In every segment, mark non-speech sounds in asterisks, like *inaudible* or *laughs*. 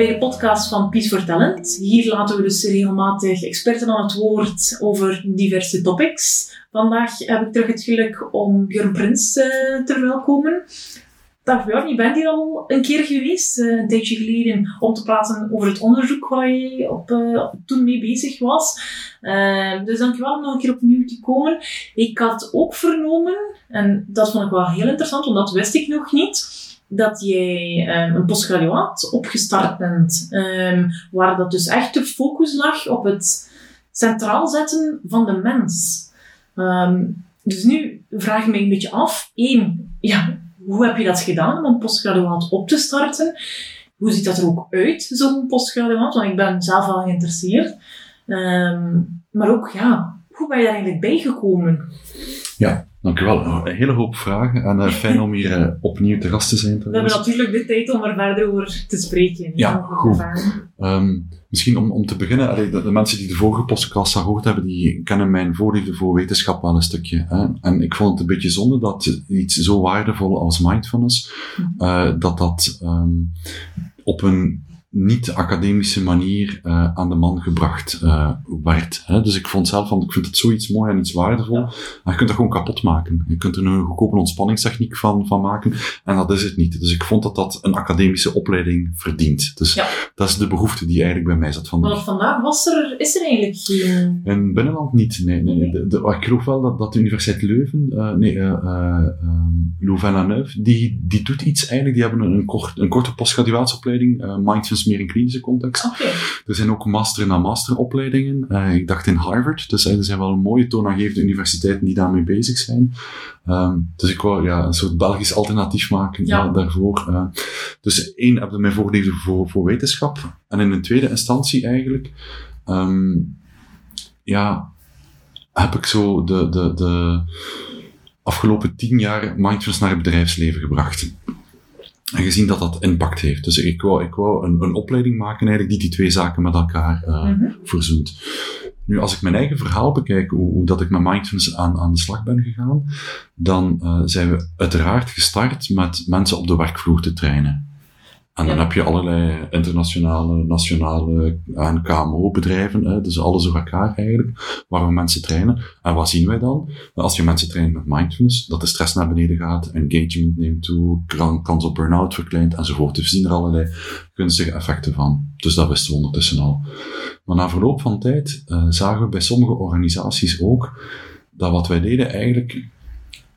Bij de podcast van Peace for Talent. Hier laten we dus regelmatig experten aan het woord over diverse topics. Vandaag heb ik terug het geluk om Björn Prins uh, te verwelkomen. Dag Björn, je bent hier al een keer geweest, uh, een tijdje geleden, om te praten over het onderzoek waar je op, uh, toen mee bezig was. dus dankjewel om nog een keer opnieuw te komen. Ik had ook vernomen, en dat vond ik wel heel interessant, want dat wist ik nog niet dat jij um, een postgraduaat opgestart bent, um, waar dat dus echt de focus lag op het centraal zetten van de mens. Um, dus nu vraag ik me een beetje af, één, ja, hoe heb je dat gedaan om een postgraduaat op te starten? Hoe ziet dat er ook uit, zo'n postgraduaat? Want ik ben zelf wel geïnteresseerd. maar ook, ja, hoe ben je daar eigenlijk bijgekomen? Ja, Dankjewel. Een hele hoop vragen en uh, fijn om hier uh, opnieuw te gast te zijn. We hebben natuurlijk de tijd om er verder over te spreken. Ja, goed. Um, misschien om, om te beginnen, allee, de, de, mensen die de vorige podcast gehoord hebben, die kennen mijn voorliefde voor wetenschap wel een stukje. Hè? En ik vond het een beetje zonde dat iets zo waardevol als mindfulness, uh, dat dat um, op een niet-academische manier uh, aan de man gebracht uh, werd. Hè? Dus ik vond zelf van, ik vind het zoiets mooi en iets waardevol. Ja. Maar je kunt dat gewoon kapot maken. Je kunt er een goedkope ontspanningstechniek van, van maken. En dat is het niet. Dus ik vond dat dat een academische opleiding verdient. Dus ja. dat is de behoefte die eigenlijk bij mij zat vandaag. Maar vandaag was er, is er eigenlijk geen... In het binnenland niet, nee. nee, nee. De, de, ik geloof wel dat, dat de Universiteit Leuven, uh, nee, uh, Louvain-la-Neuve, die, die doet iets eigenlijk. Die hebben een, kort, een korte postgraduatieopleiding, uh, Meer in klinische context. Okay. Er zijn ook master- en masteropleidingen. Uh, ik dacht in Harvard. Dus uh, er zijn wel een mooie toonaangevende universiteiten die daarmee bezig zijn. Um, dus ik wou ja, een soort Belgisch alternatief maken ja. Ja, daarvoor. Uh, dus één, heb ik mijn voorliefde voor, voor wetenschap. En in een tweede instantie eigenlijk, um, ja, heb ik zo de, de, de afgelopen tien jaar mindfulness naar het bedrijfsleven gebracht. En gezien dat dat impact heeft. Dus ik wou, ik wou een, een opleiding maken eigenlijk die die twee zaken met elkaar uh, mm -hmm. verzoent. Nu, als ik mijn eigen verhaal bekijk, hoe, hoe, dat ik met mindfulness aan, aan de slag ben gegaan, dan uh, zijn we uiteraard gestart met mensen op de werkvloer te trainen. En dan heb je allerlei internationale, nationale en KMO-bedrijven, dus alles door elkaar eigenlijk, waar we mensen trainen. En wat zien wij dan? Als je mensen traint met mindfulness, dat de stress naar beneden gaat, engagement neemt toe, kans op burn-out verkleint enzovoort. Dus we zien er allerlei gunstige effecten van. Dus dat wisten we ondertussen al. Maar na verloop van tijd uh, zagen we bij sommige organisaties ook dat wat wij deden eigenlijk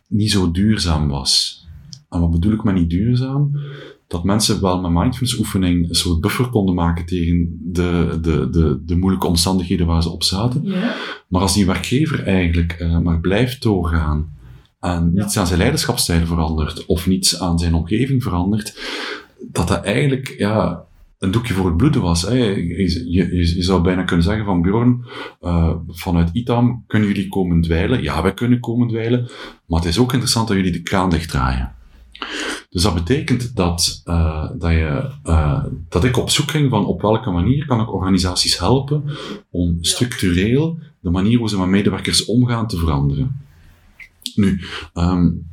niet zo duurzaam was. En wat bedoel ik met niet duurzaam? Dat mensen wel met mindfulness oefening een soort buffer konden maken tegen de, de, de, de moeilijke omstandigheden waar ze op zaten. Ja. Maar als die werkgever eigenlijk uh, maar blijft doorgaan en ja. niets aan zijn leiderschapsstijl verandert of niets aan zijn omgeving verandert, dat dat eigenlijk, ja, een doekje voor het bloeden was. Hè. Je, je, je, zou bijna kunnen zeggen van Bjorn, uh, vanuit ITAM kunnen jullie komen dweilen. Ja, wij kunnen komen dweilen, maar het is ook interessant dat jullie de kraan dichtdraaien. Dus dat betekent dat, uh, dat, je, uh, dat ik op zoek ging van op welke manier kan ik organisaties helpen om structureel de manier hoe ze met medewerkers omgaan te veranderen. Nu, um,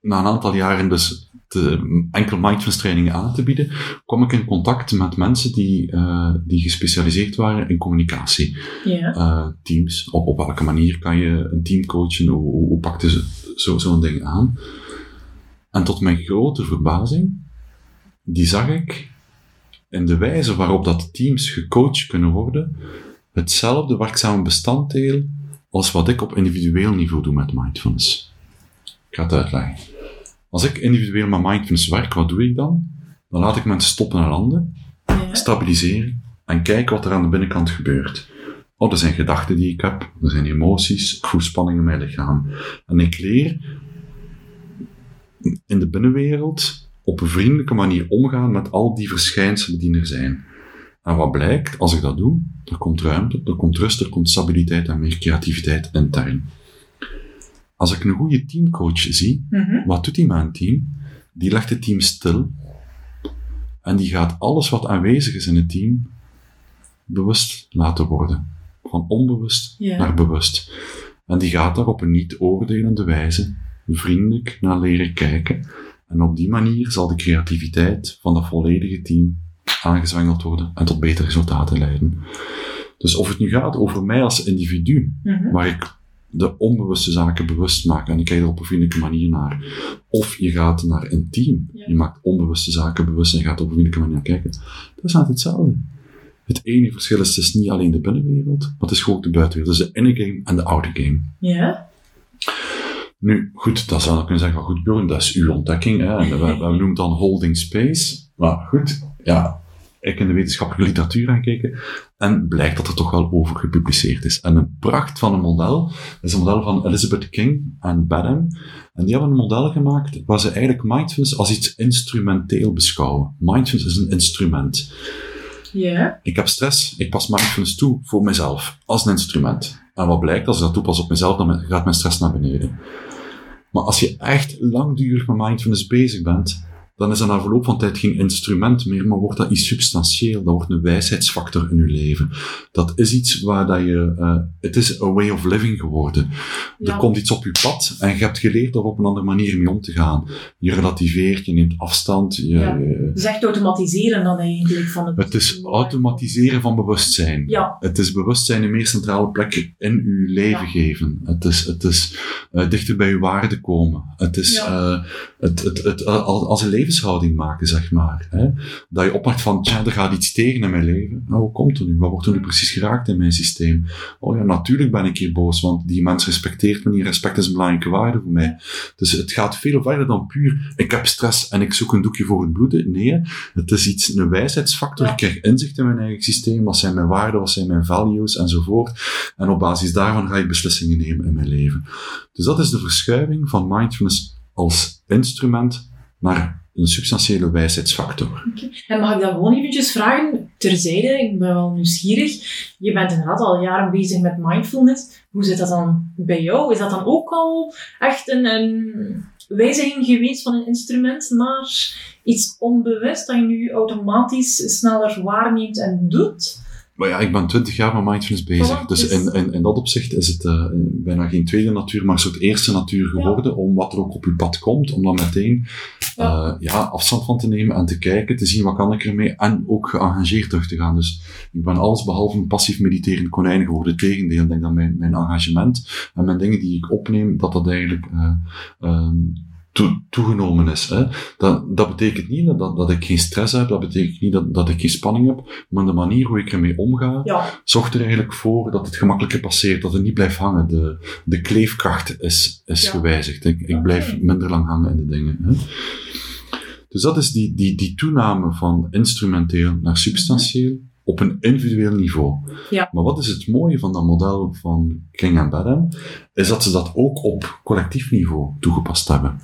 na een aantal jaren dus de enkel mindfulness trainingen aan te bieden, kwam ik in contact met mensen die, uh, die gespecialiseerd waren in communicatie. Yeah. Uh, teams, op, op welke manier kan je een team coachen, hoe, hoe, hoe pakte ze zo'n zo ding aan? En tot mijn grote verbazing, die zag ik in de wijze waarop dat teams gecoacht kunnen worden, hetzelfde werkzame bestanddeel als wat ik op individueel niveau doe met mindfulness. Ik ga het uitleggen. Als ik individueel met mindfulness werk, wat doe ik dan? Dan laat ik mensen stoppen en landen, stabiliseren en kijken wat er aan de binnenkant gebeurt. Oh, er zijn gedachten die ik heb, er zijn emoties, ik voel spanning in mijn lichaam. En ik leer in de binnenwereld op een vriendelijke manier omgaan met al die verschijnselen die er zijn. En wat blijkt, als ik dat doe, er komt ruimte, er komt rust, er komt stabiliteit en meer creativiteit intern. Als ik een goede teamcoach zie, mm -hmm. wat doet die met een team? Die legt het team stil en die gaat alles wat aanwezig is in het team bewust laten worden. Van onbewust yeah. naar bewust. En die gaat daar op een niet oordelende wijze vriendelijk naar leren kijken. En op die manier zal de creativiteit van dat volledige team aangezwengeld worden en tot betere resultaten leiden. Dus of het nu gaat over mij als individu, Mhm. waar ik de onbewuste zaken bewust maak en ik kijk er op een vriendelijke manier naar, of je gaat naar een team, Ja. je maakt onbewuste zaken bewust en gaat op een vriendelijke manier naar kijken, dat is altijd hetzelfde. Het enige verschil is, het is niet alleen de binnenwereld, maar het is gewoon ook de buitenwereld. Dus de inner game en de outer game. Ja. Nu, goed, dat zou je kunnen zeggen, goed Björn, dat is uw ontdekking. Hè, en we, we noemen het dan holding space. Maar goed, ja, ik in de wetenschappelijke literatuur aan kijken en blijkt dat er toch wel over gepubliceerd is. En een pracht van een model is een model van Elizabeth King en Badham. En die hebben een model gemaakt waar ze eigenlijk mindfulness als iets instrumenteel beschouwen. Mindfulness is een instrument. Ja. Ik heb stress, ik pas mindfulness toe voor mezelf, als een instrument. En wat blijkt, als ik dat toepas op mezelf, dan gaat mijn stress naar beneden. Maar als je echt langdurig met mindfulness bezig bent, dan is dat na verloop van tijd geen instrument meer, maar wordt dat iets substantieel. Dat wordt een wijsheidsfactor in je leven. Dat is iets waar dat je, eh, het is a way of living geworden. Ja. Er komt iets op je pad en je hebt geleerd er op een andere manier mee om te gaan. Je relativeert, je neemt afstand, je, Ja. je- Dus echt automatiseren dan eigenlijk van het... het is automatiseren van bewustzijn. Ja. Het is bewustzijn een meer centrale plek in uw leven Ja. geven. Het is, het is eh, dichter bij uw waarde komen. Het is eh, het, het, het, als, als een levenshouding maken, zeg maar. Hè? Dat je opmaakt van, tja, er gaat iets tegen in mijn leven. Nou, hoe komt het nu? Wat wordt er nu precies geraakt in mijn systeem? Oh ja, natuurlijk ben ik hier boos, want die mens respecteert me niet. Respect is een belangrijke waarde voor mij. Dus het gaat veel verder dan puur, ik heb stress en ik zoek een doekje voor het bloeden. Nee, het is iets, een wijsheidsfactor. Ik krijg inzicht in mijn eigen systeem. Wat zijn mijn waarden, wat zijn mijn values enzovoort. En op basis daarvan ga ik beslissingen nemen in mijn leven. Dus dat is de verschuiving van mindfulness als instrument naar een substantiële wijsheidsfactor. En mag ik dan gewoon eventjes vragen, terzijde, ik ben wel nieuwsgierig. Je bent inderdaad al jaren bezig met mindfulness. Hoe zit dat dan bij jou? Is dat dan ook al echt een, een wijziging geweest van een instrument naar iets onbewust dat je nu automatisch sneller waarneemt en doet? Maar ja, ik ben twintig jaar met mindfulness bezig. Voilà, dus dus- in, in, in dat opzicht is het eh, bijna geen tweede natuur, maar een soort eerste natuur geworden. Om wat er ook op uw pad komt, om dan meteen Ja. eh, ja, afstand van te nemen en te kijken, te zien wat kan ik ermee. En ook geëngageerd terug te gaan. Dus ik ben alles behalve een passief mediterend konijn geworden. Tegendeel, ik denk dat mijn, mijn engagement en mijn dingen die ik opneem, dat dat eigenlijk eh, ehm, toe- toegenomen is. Hè. Dat, dat betekent niet dat, dat, ik geen stress heb, dat betekent niet dat, dat ik geen spanning heb, maar de manier hoe ik ermee omga, Ja, zorgt er eigenlijk voor dat het gemakkelijker passeert, dat het niet blijft hangen. De, de kleefkracht is, is Ja. gewijzigd. Ik, ik blijf minder lang hangen in de dingen. Hè. Dus dat is die, die, die toename van instrumenteel naar substantieel op een individueel niveau. Ja. Maar wat is het mooie van dat model van King en Badham? Is dat ze dat ook op collectief niveau toegepast hebben.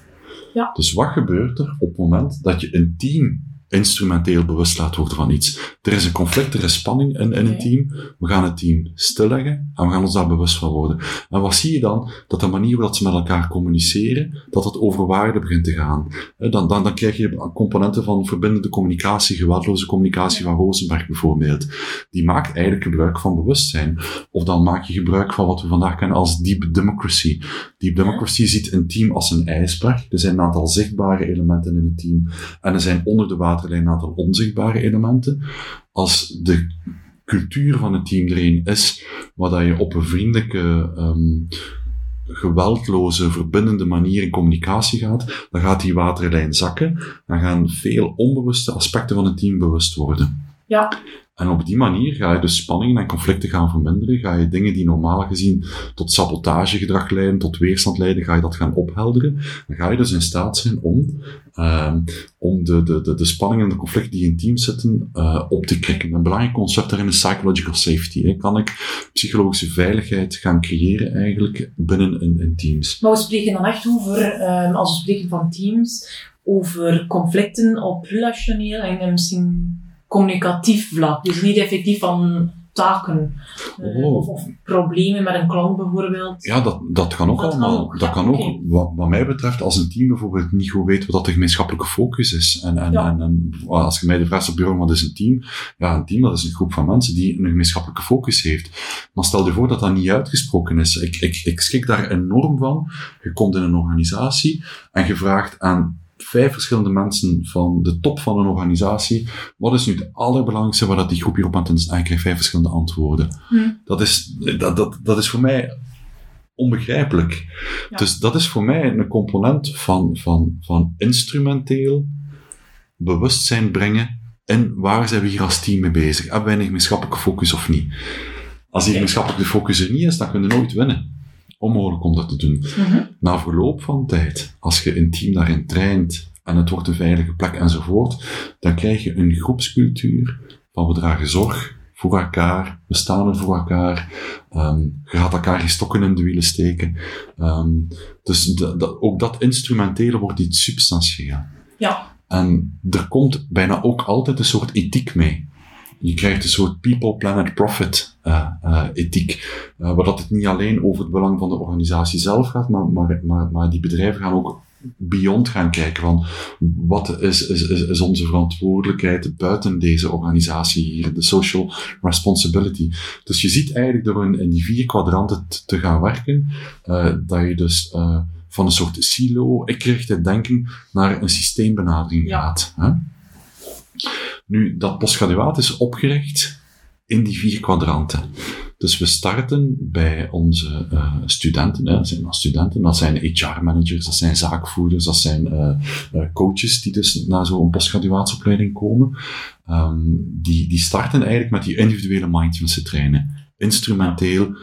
Ja. Dus wat gebeurt er op het moment dat je een team instrumenteel bewust laat worden van iets? Er is een conflict, er is spanning in, in een team. We gaan het team stilleggen en we gaan ons daar bewust van worden. En wat zie je dan? Dat de manier waarop ze met elkaar communiceren, dat het over waarde begint te gaan. Dan, dan, dan krijg je componenten van verbindende communicatie, geweldloze communicatie van Rosenberg bijvoorbeeld. Die maakt eigenlijk gebruik van bewustzijn. Of dan maak je gebruik van wat we vandaag kennen als deep democracy. Deep democracy ziet een team als een ijsberg. Er zijn een aantal zichtbare elementen in het team. En er zijn onder de waterlijn een aantal onzichtbare elementen. Als de cultuur van het team er een is, dat je op een vriendelijke, ehm, geweldloze, verbindende manier in communicatie gaat, dan gaat die waterlijn zakken. Dan gaan veel onbewuste aspecten van het team bewust worden. Ja, En op die manier ga je dus spanningen en conflicten gaan verminderen. Ga je dingen die normaal gezien tot sabotagegedrag leiden, tot weerstand leiden, ga je dat gaan ophelderen. Dan ga je dus in staat zijn om, ehm, om de, de, de, de spanningen en de conflicten die in teams zitten eh, op te krikken. Een belangrijk concept daarin is psychological safety. Hè. Kan ik psychologische veiligheid gaan creëren eigenlijk binnen in, in teams? maar we spreken dan echt over, ehm, als we spreken van teams, over conflicten op relationeel en misschien communicatief vlak. Dus niet effectief van taken eh, Oh. of, of problemen met een klant bijvoorbeeld. Ja, dat, dat kan ook Dat kan allemaal. ook, dat ja, kan ook, wat, wat mij betreft, als een team bijvoorbeeld niet goed weet wat de gemeenschappelijke focus is. En, en, Ja. en, en als je mij de vraag stelt, Björn, wat is een team? Ja, een team dat is een groep van mensen die een gemeenschappelijke focus heeft. Maar stel je voor dat dat niet uitgesproken is. Ik, ik, ik schrik daar enorm van. Je komt in een organisatie en je vraagt aan vijf verschillende mensen van de top van een organisatie. Wat is nu het allerbelangrijkste waar dat die groep hierop aan het? En je krijgt vijf verschillende antwoorden. Hm. Dat, is, dat, dat, dat is voor mij onbegrijpelijk. Ja. Dus dat is voor mij een component van, van, van instrumenteel bewustzijn brengen in waar zijn we hier als team mee bezig. Hebben wij een gemeenschappelijke focus of niet? Als die gemeenschappelijke focus er niet is, dan kun je nooit winnen. Onmogelijk om dat te doen. Mhm. Na verloop van tijd, als je een team daarin traint en het wordt een veilige plek enzovoort, dan krijg je een groepscultuur van we dragen zorg voor elkaar, we staan er voor elkaar, ehm, je gaat elkaar geen stokken in de wielen steken. Ehm, dus de- ook dat instrumentele wordt iets substantieel. Ja. En er komt bijna ook altijd een soort ethiek mee. Je krijgt een soort people, planet, profit eh, eh, ethiek. Eh, waar dat het niet alleen over het belang van de organisatie zelf gaat, maar, maar, maar, maar die bedrijven gaan ook beyond gaan kijken van wat is, is, is, onze verantwoordelijkheid buiten deze organisatie hier, de social responsibility. Dus je ziet eigenlijk door in, in die vier kwadranten te gaan werken, dat je dus van een soort silo, ikgerichte denken, naar een systeembenadering Ja. gaat. Hè? Nu, dat postgraduaat is opgericht in die vier kwadranten. Dus we starten bij onze eh, studenten. Hè. Dat zijn studenten, dat zijn HR-managers, dat zijn zaakvoerders, dat zijn eh, eh, coaches die dus naar zo'n postgraduaatsopleiding komen. Ehm, die, die starten eigenlijk met die individuele mindfulness trainen. Instrumenteel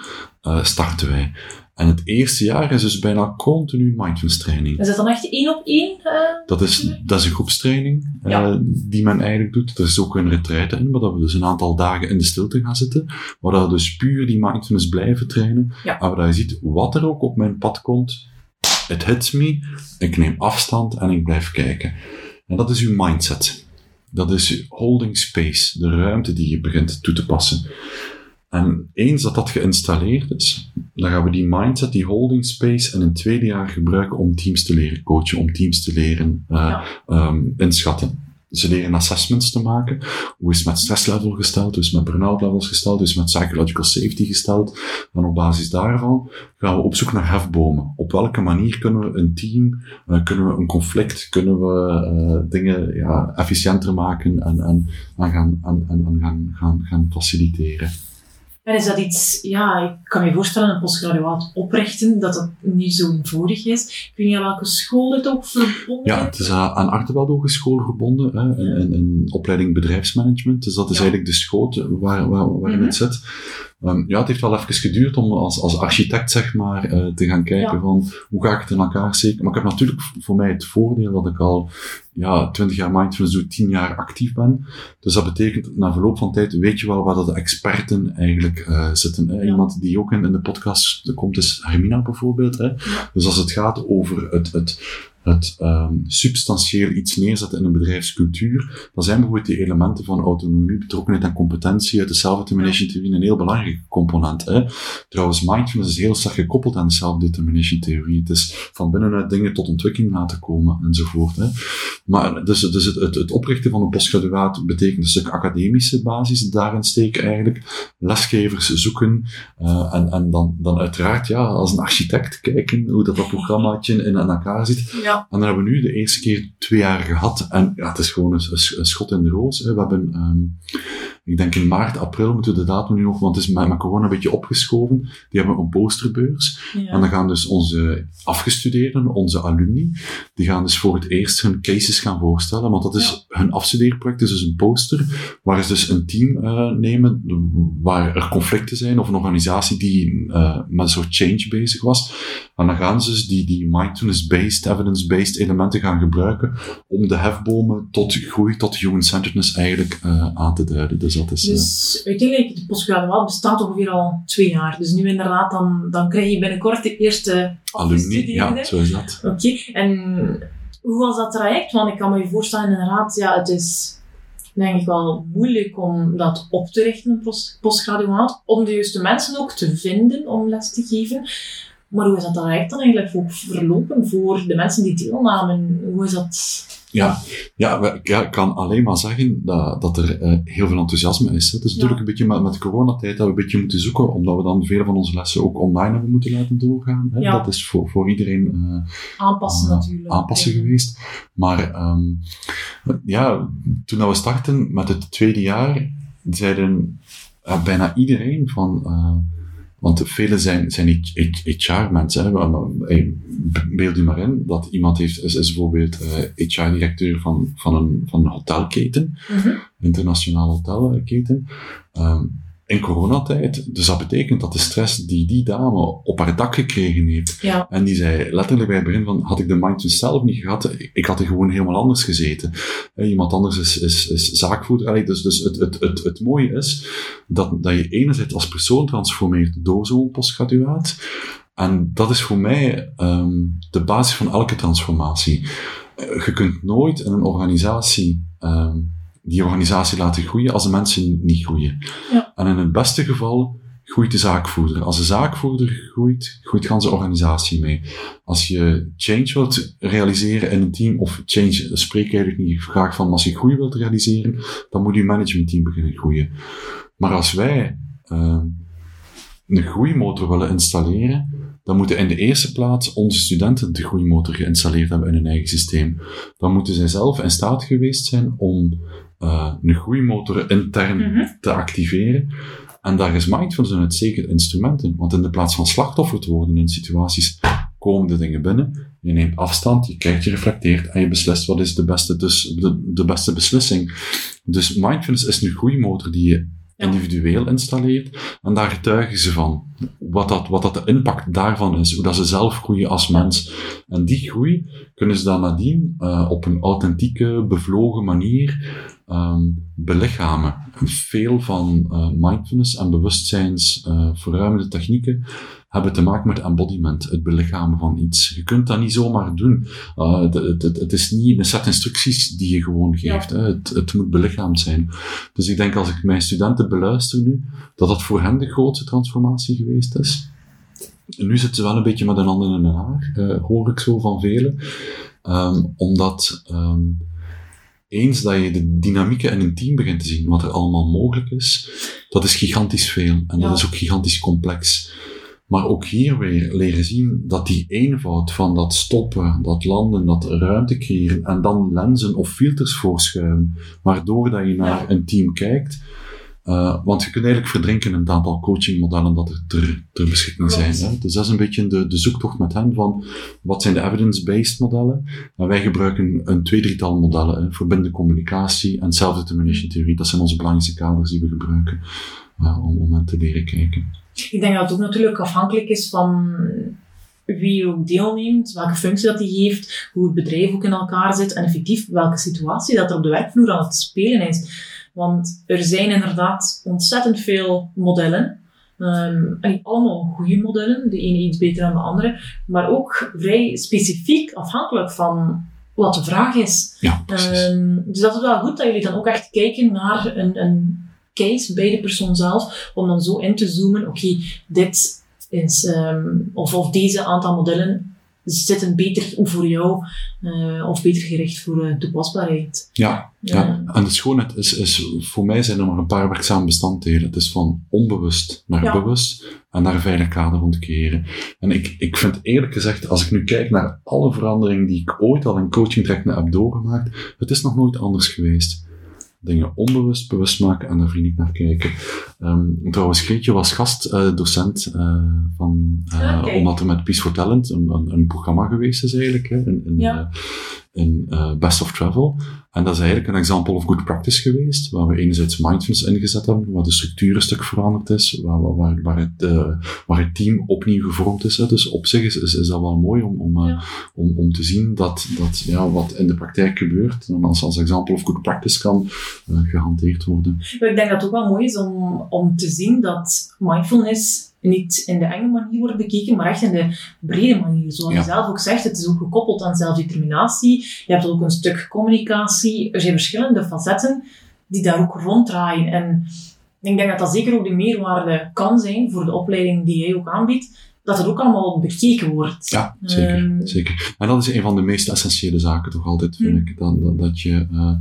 starten wij. En het eerste jaar is dus bijna continu mindfulness training. Is dat dan echt één op één? eh? Dat is, dat is een groepstraining eh, Ja. die men eigenlijk doet. Er is ook een retraite in, waar dat we dus een aantal dagen in de stilte gaan zitten. Waar dat we dus puur die mindfulness blijven trainen. Ja. En waar dat je ziet, wat er ook op mijn pad komt, it hits me, ik neem afstand en ik blijf kijken. En dat is uw mindset. Dat is uw holding space, de ruimte die je begint toe te passen. En eens dat dat geïnstalleerd is, dan gaan we die mindset, die holding space, in een tweede jaar gebruiken om teams te leren coachen, om teams te leren ehm, inschatten. Ze leren assessments te maken. Hoe is het met stresslevel gesteld? Hoe is het met burn-out levels gesteld? Hoe is het met psychological safety gesteld? En op basis daarvan gaan we op zoek naar hefbomen. Op welke manier kunnen we een team, eh, kunnen we een conflict, kunnen we eh, dingen ja, efficiënter maken en, en, en, gaan, en, en gaan, gaan, gaan faciliteren. En is dat iets, ja, ik kan me voorstellen, een postgraduaat oprichten, dat dat niet zo eenvoudig is. Ik weet niet aan welke school het ook verbonden Ja, is. het is aan Artevelde Hogeschool verbonden, hè, in, in, in opleiding bedrijfsmanagement. Dus dat is Ja. eigenlijk de schoot waar, waar, waarin Mhm. het zit. Ehm, ja, het heeft wel even geduurd om als, als architect, zeg maar, eh, te gaan kijken Ja. van hoe ga ik het in elkaar steken. Maar ik heb natuurlijk voor mij het voordeel dat ik al ja, 20 jaar mindfulness doe, 10 jaar actief ben. Dus dat betekent, na verloop van tijd weet je wel waar dat de experten eigenlijk eh, zitten. Hè. Ja. Iemand die ook in, in de podcast komt is Hermina bijvoorbeeld. Hè. Dus als het gaat over het, het, het ehm, substantieel iets neerzetten in een bedrijfscultuur, dan zijn bijvoorbeeld die elementen van autonomie, betrokkenheid en competentie uit de self-determination theorie een heel belangrijke component. Hè. Trouwens, mindfulness is heel sterk gekoppeld aan de self-determination theorie. Het is van binnenuit dingen tot ontwikkeling laten komen enzovoort. Hè. Maar dus, dus het, het, het oprichten van een postgraduaat betekent een stuk academische basis daarin steken eigenlijk. Lesgevers zoeken eh, en, en dan, dan uiteraard ja, als een architect kijken hoe dat, dat programmaatje in, in elkaar zit. Ja, En dan hebben we nu de eerste keer twee jaar gehad. En ja, het is gewoon een, schot in de roos. Hè. We hebben, ehm, ik denk in maart, april moeten we de datum nu nog, want het is met, met corona een beetje opgeschoven. Die hebben een posterbeurs. ja. En dan gaan dus onze afgestudeerden, onze alumni, die gaan dus voor het eerst hun cases gaan voorstellen. Want dat is hun afstudeerproject, is dus een poster, waar ze dus een team eh, nemen, waar er conflicten zijn, of een organisatie die eh, met een soort change bezig was. En dan gaan ze dus die, die mindfulness-based, evidence-based elementen gaan gebruiken om de hefbomen tot groei, tot human-centeredness eigenlijk eh, aan te duiden. Dus dat is... Dus uiteindelijk, de postgraduaat bestaat ongeveer al twee jaar. Dus nu inderdaad, dan, dan krijg je binnenkort de eerste alumni, ja, zo is dat. Oké, en hoe was dat traject? Want ik kan me je voorstellen, inderdaad, ja, het is denk ik wel moeilijk om dat op te richten, post- postgraduaat, om de juiste mensen ook te vinden om les te geven. Maar hoe is dat traject dan eigenlijk ook verlopen voor de mensen die deelnamen? Hoe is dat Ja, ja, ik kan alleen maar zeggen dat, dat er uh, heel veel enthousiasme is. Het is natuurlijk een beetje met, met de coronatijd dat we een beetje moeten zoeken, omdat we dan veel van onze lessen ook online hebben moeten laten doorgaan. Hè. Ja. Dat is voor, voor iedereen uh, aanpassen, uh, natuurlijk. aanpassen geweest. Maar um, ja, toen we startten met het tweede jaar, zeiden bijna iedereen van want vele zijn, zijn HR-mensen. Beeld je maar in dat iemand heeft, is, is bijvoorbeeld uh, eh, HR-directeur van, van, een, van een hotelketen, mm -hmm. internationale hotelketen. Um, in coronatijd. Dus dat betekent dat de stress die die dame op haar dak gekregen heeft, ja. en die zei letterlijk bij het begin van, had ik de mindfulness zelf niet gehad, ik had er gewoon helemaal anders gezeten. Iemand anders is, is, is zaakvoerder. Dus, dus het, het, het, het mooie is dat, dat je enerzijds als persoon transformeert door zo'n postgraduaat. En dat is voor mij um, de basis van elke transformatie. Je kunt nooit in een organisatie um, die organisatie laten groeien als de mensen niet groeien. Ja. En in het beste geval groeit de zaakvoerder. Als de zaakvoerder groeit, groeit de hele organisatie mee. Als je change wilt realiseren in een team, of change spreek ik eigenlijk niet graag van, als je groei wilt realiseren, dan moet je managementteam beginnen groeien. Maar als wij uh, een groeimotor willen installeren, dan moeten in de eerste plaats onze studenten de groeimotor geïnstalleerd hebben in hun eigen systeem. Dan moeten zij zelf in staat geweest zijn om uh, een groeimotor intern mm -hmm. te activeren. En daar is mindfulness een uitstekend instrument in. Want in de plaats van slachtoffer te worden in situaties, komen de dingen binnen. Je neemt afstand, je kijkt, je reflecteert en je beslist wat is de beste, dus de, de beste beslissing. Dus mindfulness is een groeimotor die je individueel installeert. En daar getuigen ze van. Wat dat, wat dat de impact daarvan is. Hoe dat ze zelf groeien als mens. En die groei kunnen ze dan nadien uh, op een authentieke, bevlogen manier um, belichamen. Veel van uh, mindfulness en bewustzijns uh, verruimende technieken hebben te maken met embodiment, het belichamen van iets. Je kunt dat niet zomaar doen. Uh, het, het, het, is niet een set instructies die je gewoon geeft. Hè. Het, het moet belichaamd zijn. Dus ik denk als ik mijn studenten beluister nu, dat dat voor hen de grootste transformatie geweest is. En nu zitten ze wel een beetje met een ander in hun haar, hoor ik zo van velen. Um, omdat um, eens dat je de dynamieken in een team begint te zien, wat er allemaal mogelijk is, dat is gigantisch veel. En ja. dat is ook gigantisch complex. Maar ook hier weer leren zien dat die eenvoud van dat stoppen, dat landen, dat ruimte creëren en dan lenzen of filters voorschuiven, waardoor dat je naar een team kijkt. Uh, want je kunt eigenlijk verdrinken in het aantal coachingmodellen dat er ter, ter beschikking zijn. Hè? Dus dat is een beetje de, de zoektocht met hen van wat zijn de evidence-based modellen. En wij gebruiken een tweedrietal modellen, hè? verbindende communicatie en self-determination theorie. Dat zijn onze belangrijkste kaders die we gebruiken uh, om, om hen te leren kijken. Ik denk dat het ook natuurlijk afhankelijk is van wie ook deelneemt, welke functie dat hij heeft, hoe het bedrijf ook in elkaar zit en effectief welke situatie dat er op de werkvloer aan het spelen is. Want er zijn inderdaad ontzettend veel modellen. Um, en allemaal goede modellen, de ene iets beter dan de andere, maar ook vrij specifiek afhankelijk van wat de vraag is. Ja, um, dus dat is wel goed dat jullie dan ook echt kijken naar een, een case bij de persoon zelf, om dan zo in te zoomen, oké, okay, dit is, um, of, of deze aantal modellen zitten beter voor jou uh, of beter gericht voor uh, toepasbaarheid. Ja, ja. en de schoonheid is, is, voor mij zijn er maar een paar werkzame bestanddelen. Het is van onbewust naar ja. bewust en naar een veilig kader rond creëren. En ik, ik vind eerlijk gezegd, als ik nu kijk naar alle veranderingen die ik ooit al in coaching trajecten heb doorgemaakt, het is nog nooit anders geweest dingen onbewust bewust maken en daar vriendelijk naar kijken. Um, trouwens, Greetje was gastdocent uh, uh, van, uh, ah, okay. omdat er met Peace for Talent een, een, een, programma geweest is eigenlijk, hè, in, in, ja. In Best of Travel. En dat is eigenlijk een example of good practice geweest, waar we enerzijds mindfulness ingezet hebben, waar de structuur een stuk veranderd is, waar, waar, waar, het, waar het team opnieuw gevormd is. Hè. Dus op zich is, is, is dat wel mooi om, om, ja. om, om te zien dat, dat ja, wat in de praktijk gebeurt, en als, als example of good practice kan gehanteerd worden. Maar ik denk dat het ook wel mooi is om, om te zien dat mindfulness niet in de enge manier wordt bekeken, maar echt in de brede manier. Zoals ja. je zelf ook zegt, het is ook gekoppeld aan zelfdeterminatie. Je hebt ook een stuk communicatie. Er zijn verschillende facetten die daar ook ronddraaien. En ik denk dat dat zeker ook de meerwaarde kan zijn voor de opleiding die jij ook aanbiedt, dat het ook allemaal bekeken wordt. Ja, zeker. Ehm, zeker. En dat is een van de meest essentiële zaken toch altijd, vind Hmm. ik. Dat, dat, dat je... eh,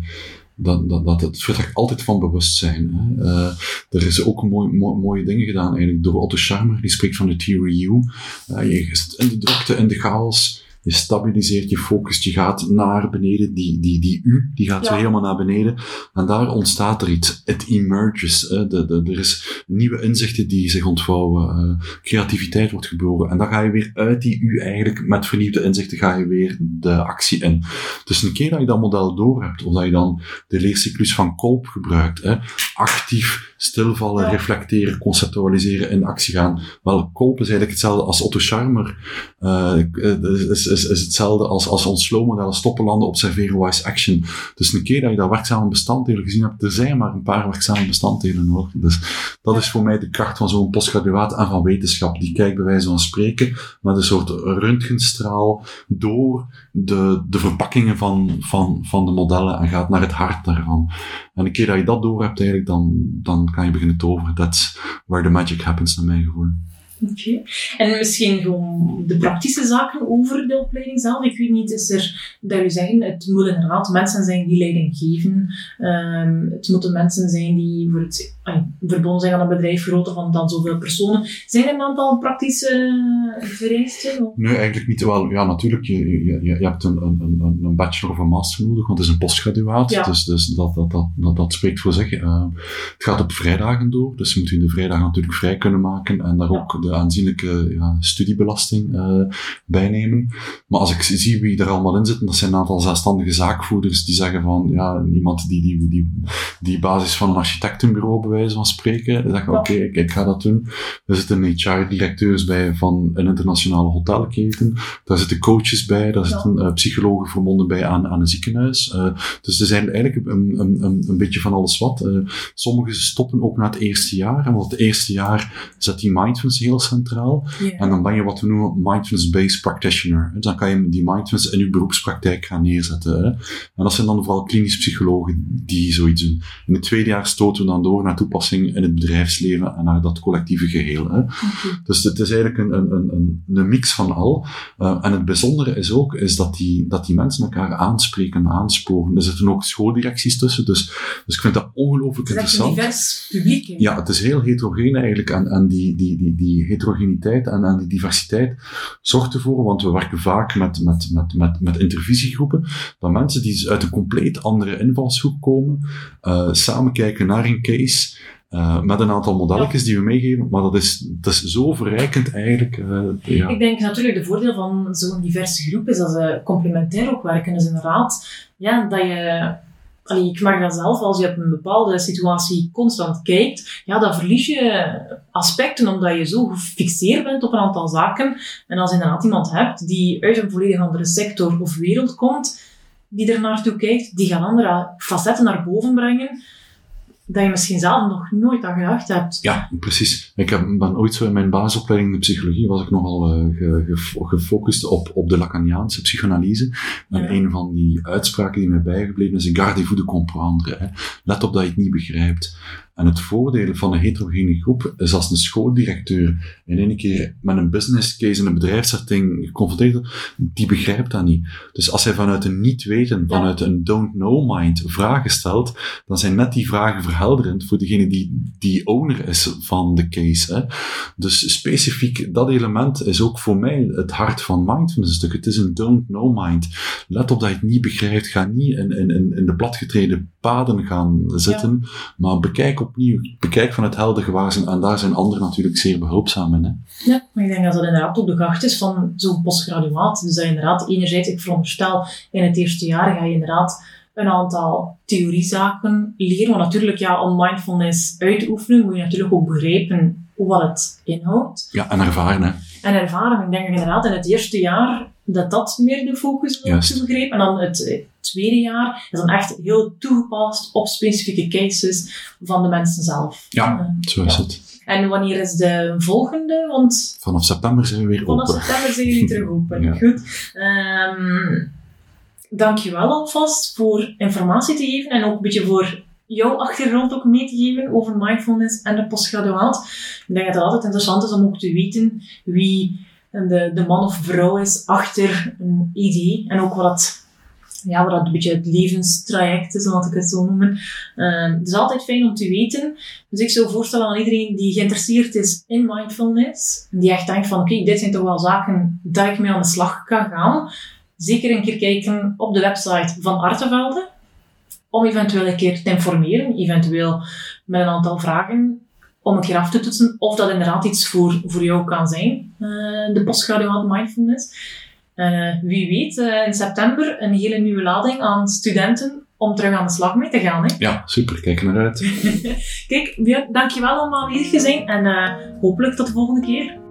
dat, dat, dat het vertrekt altijd van bewustzijn. Hè. Eh, er is ook mooi, mooi- mooie dingen gedaan eigenlijk door Otto Scharmer, die spreekt van de Theory U. Eh, je zit in de drukte, in de chaos, je stabiliseert, je focust, je gaat naar beneden, die, die, die U, die gaat Ja. weer helemaal naar beneden. En daar ontstaat er iets. Het emerges. Hè. De, de, er is nieuwe inzichten die zich ontvouwen. eh, creativiteit wordt geboren. En dan ga je weer uit die U eigenlijk, met vernieuwde inzichten, ga je weer de actie in. Dus een keer dat je dat model door hebt, of dat je dan de leercyclus van Kolb gebruikt, hè, actief stilvallen, Ja. reflecteren, conceptualiseren, in actie gaan. Wel, Kolb is eigenlijk hetzelfde als Otto Scharmer. eh, is, is, is hetzelfde als, als ons slow-model, stoppen, landen, observeren, wise action. Dus een keer dat je dat werkzame bestanddelen gezien hebt, er zijn maar een paar werkzame bestanddelen nodig. Dus dat is voor mij de kracht van zo'n postgraduaat en van wetenschap. Die kijkt bij wijze van spreken met een soort röntgenstraal door de, de verpakkingen van, van, van de modellen en gaat naar het hart daarvan. En een keer dat je dat door hebt, eigenlijk, dan, dan kan je beginnen toveren. That's where the magic happens, naar mijn gevoel. Oké. En misschien gewoon de praktische zaken over de opleiding zelf. Ik weet niet, is er, dat jullie zeggen, het moeten inderdaad mensen zijn die leiding geven. Ehm, het moeten mensen zijn die voor het, verbonden zijn aan een bedrijf groter van dan zoveel personen. Zijn er een aantal praktische eh, vereisten? Nee, eigenlijk niet. Wel, ja, natuurlijk, je, je, je, hebt een, een, een, bachelor of een master nodig, want het is een postgraduaat. Ja. Dus, dus dat, dat, dat, dat, dat spreekt voor zich. Eh, het gaat op vrijdagen door, dus je moet je de vrijdagen natuurlijk vrij kunnen maken en daar Ja. ook de aanzienlijke ja, studiebelasting eh bij nemen. Maar als ik zie wie er allemaal in zitten, dat zijn een aantal zelfstandige zaakvoerders die zeggen van, ja, iemand die die, die, die basis van een architectenbureau bij wijze van spreken, je, Ja. oké, ik, ik ga dat doen. Er zitten HR-directeurs bij van een internationale hotelketen. Daar zitten coaches bij, daar Ja. zitten eh, psychologen verbonden bij aan, aan een ziekenhuis. Eh, dus er zijn eigenlijk een, een, een, een beetje van alles wat. Eh, sommigen stoppen ook na het eerste jaar, en want het eerste jaar zet die mindfulness heel centraal. En dan ben je wat we noemen mindfulness-based practitioner. Dus dan kan je die mindfulness in je beroepspraktijk gaan neerzetten. Hè. En dat zijn dan vooral klinisch psychologen die zoiets doen. In het tweede jaar stoten we dan door naar toepassing in het bedrijfsleven en naar dat collectieve geheel. Hè. Dus het is eigenlijk een, een, een, een, mix van al. Uh, en het bijzondere is ook is dat, die, dat die mensen elkaar aanspreken, aansporen. Er zitten ook schooldirecties tussen, dus, dus ik vind dat ongelooflijk Het is een interessant. divers publiek. hè. Ja, het is heel heterogeen eigenlijk. En, en die, die, die, die heterogeniteit en, en die diversiteit zorgt ervoor, want we werken vaak met, met, met, met, met intervisiegroepen, dat mensen die uit een compleet andere invalshoek komen, uh, samen kijken naar een case, uh, met een aantal modelletjes die we meegeven, maar dat is, dat is zo verrijkend eigenlijk. Uh, ja. Ik denk natuurlijk de voordeel van zo'n diverse groep is dat ze complementair ook werken. Dus inderdaad, ja, dat je... Allee, ik mag dat zelf, als je op een bepaalde situatie constant kijkt, ja, dan verlies je aspecten omdat je zo gefixeerd bent op een aantal zaken. En als je inderdaad iemand hebt die uit een volledig andere sector of wereld komt, die er naartoe kijkt, die gaan andere facetten naar boven brengen, dat je misschien zelf nog nooit aan gedacht hebt. Ja, precies. Ik heb, ben ooit zo in mijn basisopleiding in de psychologie was ik nogal uh, ge, ge, gefocust op, op de Lacaniaanse psychanalyse. En ja. een van die uitspraken die mij bijgebleven is, gardez-vous de comprendre. Hè. Let op dat je het niet begrijpt. En het voordeel van een heterogene groep is als een schooldirecteur in één keer met een business case in een bedrijfssetting geconfronteerd wordt, die begrijpt dat niet. Dus als hij vanuit een niet weten, vanuit een don't know mind vragen stelt, dan zijn net die vragen verhelderend voor degene die, die owner is van de case. Hè. Dus specifiek dat element is ook voor mij het hart van mindfulness stuk. Het is een don't know mind. Let op dat je het niet begrijpt. Ga niet in, in, in de platgetreden paden gaan zitten, ja. maar bekijk opnieuw, bekijk van het helder gewaarzijn en daar zijn anderen natuurlijk zeer behulpzaam in. Hè. Ja, maar ik denk dat dat inderdaad ook de kracht is van zo'n postgraduaat. Dus dat je inderdaad, enerzijds, ik veronderstel, in het eerste jaar ga je inderdaad een aantal theoriezaken leren. Want natuurlijk, ja, om mindfulness uit te oefenen, moet je natuurlijk ook begrijpen wat het inhoudt. Ja, en ervaren, hè. En ervaren. Ik denk inderdaad in het eerste jaar dat dat meer de focus wordt te begrijpen. En dan het tweede jaar is dan echt heel toegepast op specifieke cases van de mensen zelf. Ja, uh, zo is het. En wanneer is de volgende? Want vanaf september zijn we weer vanaf open. Vanaf september zijn jullie terug open. *laughs* ja. Goed. Um, dankjewel alvast voor informatie te geven en ook een beetje voor jouw achtergrond ook mee te geven over mindfulness en de postgraduaat. Ik denk dat het altijd interessant is om ook te weten wie de, de man of vrouw is achter een idee en ook wat ja, wat dat beetje het levenstraject is, laat ik het zo noemen. Uh, het is altijd fijn om te weten. Dus ik zou voorstellen aan iedereen die geïnteresseerd is in mindfulness, en die echt denkt van, oké, dit zijn toch wel zaken dat ik mee aan de slag kan gaan, zeker een keer kijken op de website van Artevelde, om eventueel een keer te informeren, eventueel met een aantal vragen om een keer af te toetsen of dat inderdaad iets voor, voor jou kan zijn, uh, de postgraduate mindfulness. En uh, wie weet, uh, in september een hele nieuwe lading aan studenten om terug aan de slag mee te gaan. Hè? Ja, super. Kijk naar uit. *laughs* Kijk, dankjewel om aanwezig te zijn en hopelijk tot de volgende keer.